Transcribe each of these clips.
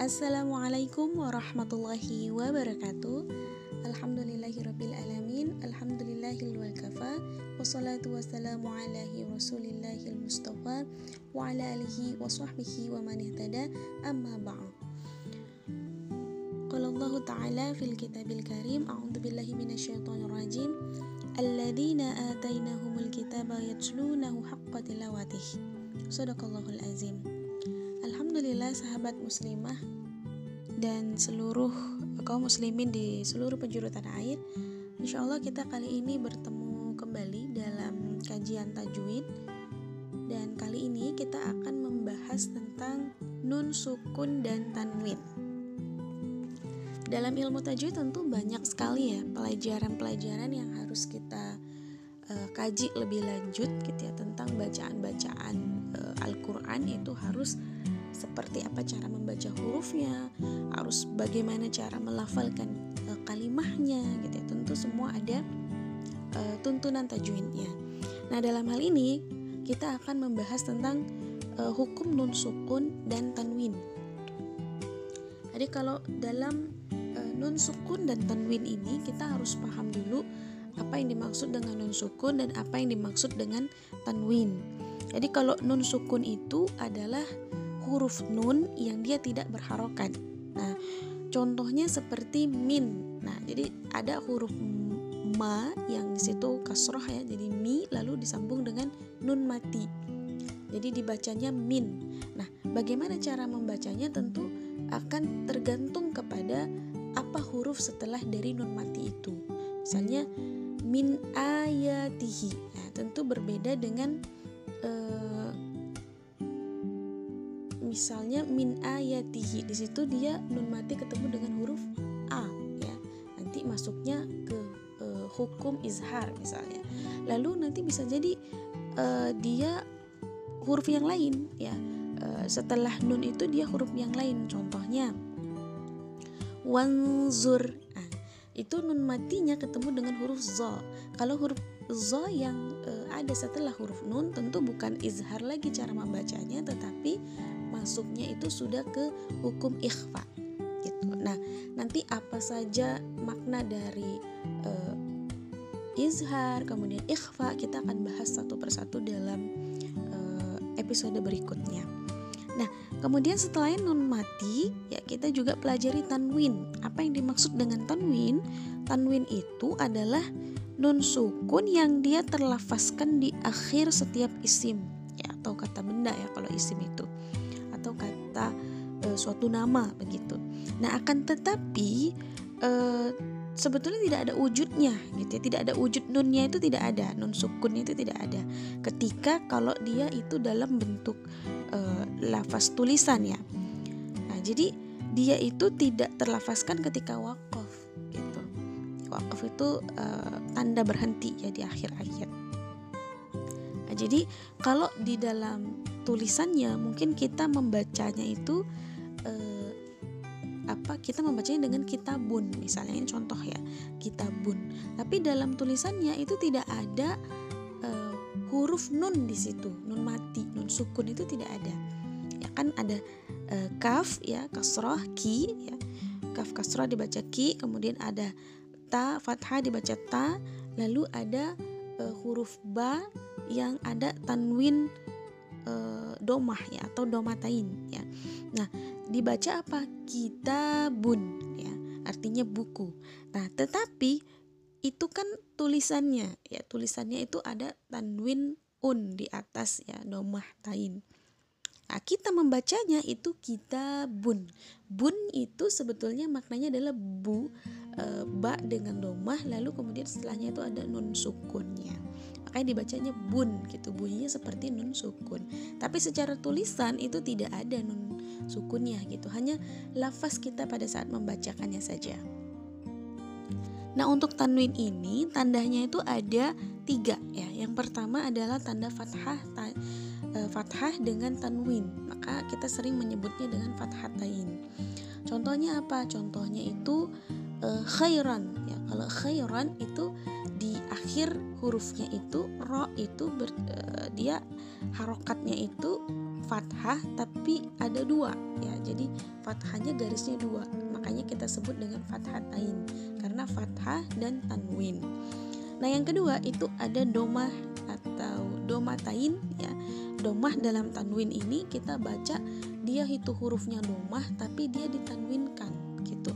Assalamualaikum warahmatullahi wabarakatuh Alhamdulillahirabbil alamin Alhamdulillahil wakafa Wassalatu wassalamu ala rasulillahil mustafa Wa ala alihi wa sahbihi wa man ihtada Amma ba'd Qala Allah Ta'ala fil kitabil karim A'udhu billahi minasyaitonir rajim Alladzina atainahumul kitaba yatlunahu haqqa tilawatih Sadaqallahul azim Alhamdulillah sahabat muslimah dan seluruh kaum muslimin di seluruh penjuru tanah air Insya Allah kita kali ini bertemu kembali dalam kajian tajwid. Dan kali ini kita akan membahas tentang nun, sukun, dan tanwin. Dalam ilmu tajwid tentu banyak sekali ya pelajaran-pelajaran yang harus kita uh, kaji lebih lanjut gitu ya Tentang bacaan-bacaan uh, Al-Quran itu harus seperti apa cara membaca hurufnya, harus bagaimana cara melafalkan uh, kalimahnya gitu ya. Tentu semua ada uh, tuntunan tajwidnya. Nah, dalam hal ini kita akan membahas tentang uh, hukum nun sukun dan tanwin. Jadi kalau dalam uh, nun sukun dan tanwin ini kita harus paham dulu apa yang dimaksud dengan nun sukun dan apa yang dimaksud dengan tanwin. Jadi kalau nun sukun itu adalah huruf nun yang dia tidak berharokat. Nah, contohnya seperti min. Nah, jadi ada huruf ma yang di situ kasroh ya, jadi mi lalu disambung dengan nun mati. Jadi dibacanya min. Nah, bagaimana cara membacanya tentu akan tergantung kepada apa huruf setelah dari nun mati itu. Misalnya min ayatihi. Nah, tentu berbeda dengan uh, misalnya min ayatihi di situ dia nun mati ketemu dengan huruf a ya. Nanti masuknya ke uh, hukum izhar misalnya. Lalu nanti bisa jadi uh, dia huruf yang lain ya. Uh, setelah nun itu dia huruf yang lain. Contohnya wanzur. Nah, itu nun matinya ketemu dengan huruf zo kalau huruf zo yang uh, ada setelah huruf nun tentu bukan izhar lagi cara membacanya tetapi masuknya itu sudah ke hukum ikhfa gitu. Nah, nanti apa saja makna dari uh, izhar kemudian ikhfa kita akan bahas satu persatu dalam uh, episode berikutnya. Nah, kemudian setelah nun mati, ya kita juga pelajari tanwin. Apa yang dimaksud dengan tanwin? Tanwin itu adalah nun sukun yang dia terlafazkan di akhir setiap isim ya atau kata benda ya kalau isim itu atau kata e, suatu nama begitu. Nah, akan tetapi e, sebetulnya tidak ada wujudnya gitu ya. Tidak ada wujud nunnya itu tidak ada, nun sukunnya itu tidak ada. Ketika kalau dia itu dalam bentuk e, lafaz tulisan ya. Nah, jadi dia itu tidak terlafazkan ketika wakaf gitu. Wakaf itu e, tanda berhenti ya di akhir ayat. Nah, jadi kalau di dalam tulisannya mungkin kita membacanya itu eh, apa kita membacanya dengan kitabun misalnya ini contoh ya kitabun. Tapi dalam tulisannya itu tidak ada eh, huruf nun di situ nun mati nun sukun itu tidak ada. Ya kan ada eh, kaf ya kasroh ki ya. Kaf kasroh dibaca ki kemudian ada ta fathah dibaca ta lalu ada eh, huruf ba yang ada tanwin uh, domah ya atau domatain ya. Nah, dibaca apa? Kitabun ya, artinya buku. Nah, tetapi itu kan tulisannya ya, tulisannya itu ada tanwin un di atas ya, domah tain. Nah, kita membacanya itu kitabun. Bun itu sebetulnya maknanya adalah bu, e, ba dengan domah, lalu kemudian setelahnya itu ada nun sukunnya makanya dibacanya bun gitu. Bunyinya seperti nun sukun. Tapi secara tulisan itu tidak ada nun sukunnya gitu. Hanya lafaz kita pada saat membacakannya saja. Nah untuk tanwin ini tandanya itu ada tiga ya. Yang pertama adalah tanda fathah ta, e, fathah dengan tanwin. Maka kita sering menyebutnya dengan fathatain contohnya apa? Contohnya itu e, khairan. Ya kalau khairan itu di akhir hurufnya itu ro itu ber, uh, dia harokatnya itu fathah tapi ada dua. Ya jadi fathahnya garisnya dua. Makanya kita sebut dengan fathatain karena fathah dan tanwin. Nah yang kedua itu ada domah atau domatain ya. Domah dalam tanwin ini kita baca dia itu hurufnya domah tapi dia ditanwinkan gitu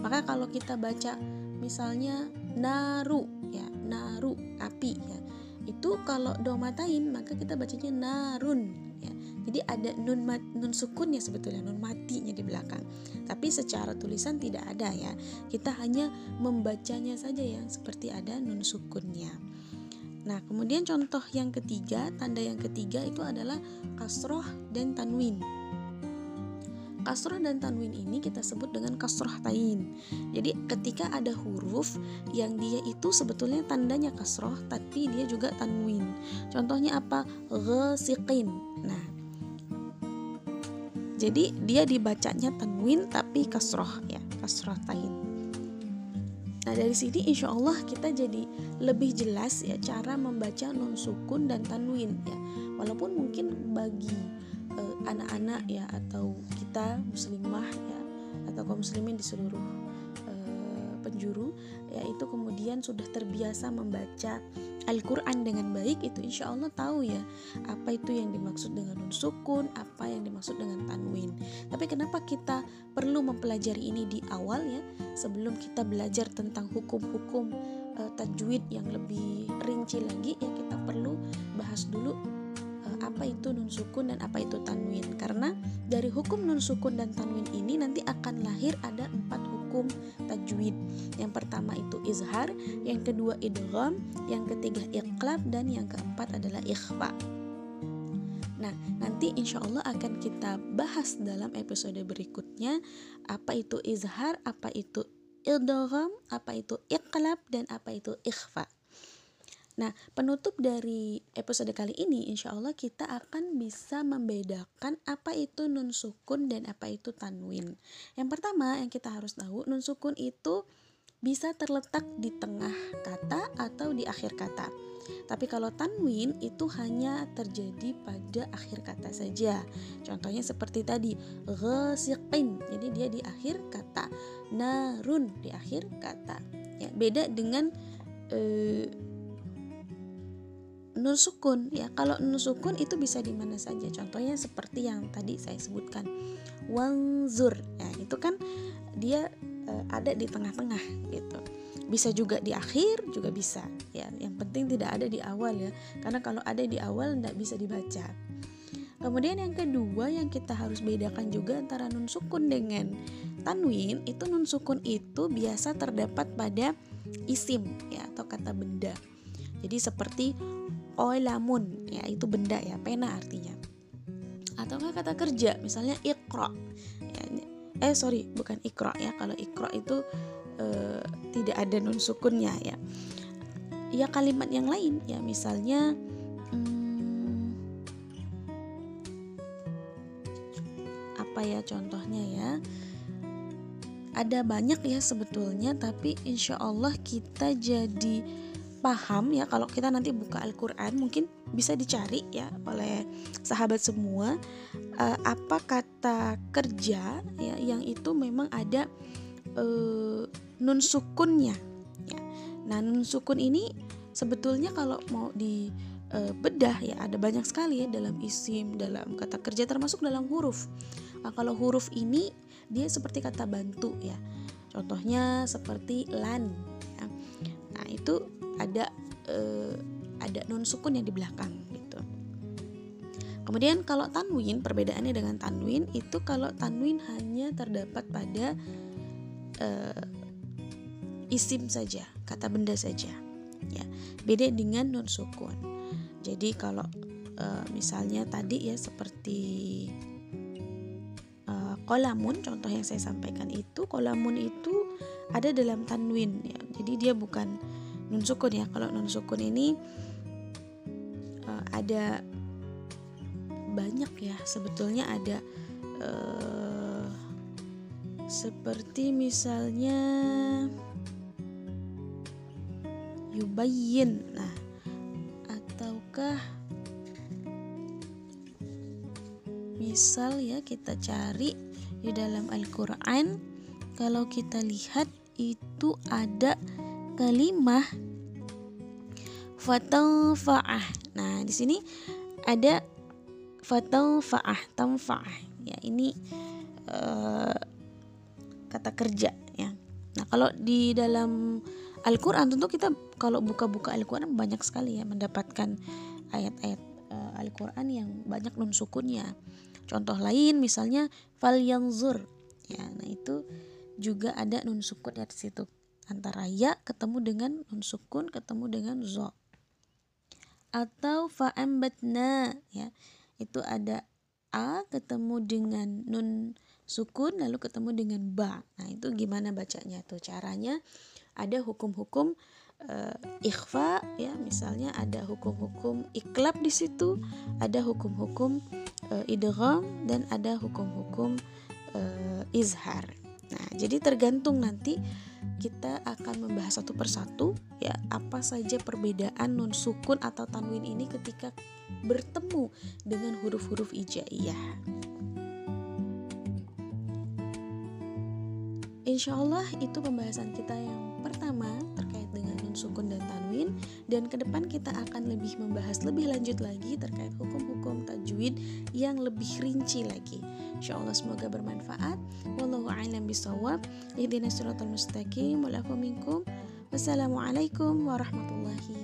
maka kalau kita baca misalnya naru ya naru api ya itu kalau domatain maka kita bacanya narun ya. Jadi ada nun mat, nun sukunnya sebetulnya nun matinya di belakang. Tapi secara tulisan tidak ada ya. Kita hanya membacanya saja yang seperti ada nun sukunnya. Nah, kemudian contoh yang ketiga, tanda yang ketiga itu adalah kasroh dan tanwin. Kasroh dan tanwin ini kita sebut dengan kasroh tain. Jadi ketika ada huruf yang dia itu sebetulnya tandanya kasroh, tapi dia juga tanwin. Contohnya apa? Ghasiqin. Nah, jadi dia dibacanya tanwin tapi kasroh ya, kasroh tain. Nah dari sini insya Allah kita jadi lebih jelas ya cara membaca nun sukun dan tanwin ya. Walaupun mungkin bagi anak-anak ya atau kita muslimah ya atau kaum muslimin di seluruh uh, penjuru ya itu kemudian sudah terbiasa membaca Al-Quran dengan baik itu insya Allah tahu ya apa itu yang dimaksud dengan nun sukun apa yang dimaksud dengan tanwin. Tapi kenapa kita perlu mempelajari ini di awal ya sebelum kita belajar tentang hukum-hukum uh, tajwid yang lebih rinci lagi ya kita perlu bahas dulu apa itu nun sukun dan apa itu tanwin karena dari hukum nun sukun dan tanwin ini nanti akan lahir ada empat hukum tajwid. Yang pertama itu izhar, yang kedua idgham, yang ketiga iqlab dan yang keempat adalah ikhfa. Nah, nanti insya Allah akan kita bahas dalam episode berikutnya apa itu izhar, apa itu idgham, apa itu iqlab dan apa itu ikhfa. Nah, penutup dari episode kali ini, insya Allah kita akan bisa membedakan apa itu nun sukun dan apa itu tanwin. Yang pertama yang kita harus tahu, nun sukun itu bisa terletak di tengah kata atau di akhir kata. Tapi kalau tanwin itu hanya terjadi pada akhir kata saja. Contohnya seperti tadi, ghasiqin. Jadi dia di akhir kata. Narun di akhir kata. Ya, beda dengan eh, nun sukun. Ya kalau nun sukun itu bisa di mana saja. Contohnya seperti yang tadi saya sebutkan. Wanzur. Ya itu kan dia e, ada di tengah-tengah gitu. Bisa juga di akhir juga bisa. Ya yang penting tidak ada di awal ya. Karena kalau ada di awal tidak bisa dibaca. Kemudian yang kedua yang kita harus bedakan juga antara nun sukun dengan tanwin itu nun sukun itu biasa terdapat pada isim ya atau kata benda. Jadi seperti oelamun ya itu benda ya pena artinya. Atau enggak kata kerja misalnya ikro ya, eh sorry bukan ikro ya. Kalau ikro itu eh, tidak ada nun sukunnya ya. Ya kalimat yang lain ya misalnya hmm, apa ya contohnya ya? Ada banyak ya sebetulnya tapi insya Allah kita jadi paham ya kalau kita nanti buka Al-Qur'an mungkin bisa dicari ya oleh sahabat semua uh, apa kata kerja ya yang itu memang ada uh, nun sukunnya ya. Nah, nun sukun ini sebetulnya kalau mau di uh, bedah ya ada banyak sekali ya dalam isim, dalam kata kerja termasuk dalam huruf. Nah, kalau huruf ini dia seperti kata bantu ya. Contohnya seperti lan ya. Nah, itu ada uh, ada non sukun yang di belakang gitu. Kemudian kalau tanwin perbedaannya dengan tanwin itu kalau tanwin hanya terdapat pada uh, isim saja, kata benda saja. Ya, beda dengan non sukun. Jadi kalau uh, misalnya tadi ya seperti kolamun contoh yang saya sampaikan itu kolamun itu ada dalam tanwin ya. Jadi dia bukan nun sukun ya kalau nun sukun ini uh, ada banyak ya. Sebetulnya ada uh, seperti misalnya yubayyin. Nah ataukah misal ya kita cari di dalam Al-Qur'an kalau kita lihat itu ada kalimah fatanfa'ah. Nah, di sini ada fatanfa'ah, tanfa'ah. Ya, ini uh, kata kerja ya. Nah, kalau di dalam Al-Qur'an tentu kita kalau buka-buka Al-Qur'an banyak sekali ya mendapatkan ayat-ayat uh, Al-Qur'an yang banyak nun sukunnya. Contoh lain misalnya fal yanzur. Ya, nah itu juga ada nun sukun di situ antara ya ketemu dengan nun sukun ketemu dengan zo. Atau fa'ambatna ya. Itu ada a ketemu dengan nun sukun lalu ketemu dengan ba. Nah itu gimana bacanya tuh? Caranya ada hukum-hukum uh, ikhfa ya. Misalnya ada hukum-hukum iklab di situ ada hukum-hukum uh, idgham dan ada hukum-hukum uh, izhar nah jadi tergantung nanti kita akan membahas satu persatu ya apa saja perbedaan nun sukun atau tanwin ini ketika bertemu dengan huruf-huruf ijaiyah. Insya Allah itu pembahasan kita yang pertama terkait dengan nun sukun dan tanwin dan ke depan kita akan lebih membahas lebih lanjut lagi terkait hukum-hukum tajwid yang lebih rinci lagi. Insya Allah semoga bermanfaat. Wallahu a'lam bishawab. Ihdinas siratal mustaqim. Wassalamualaikum warahmatullahi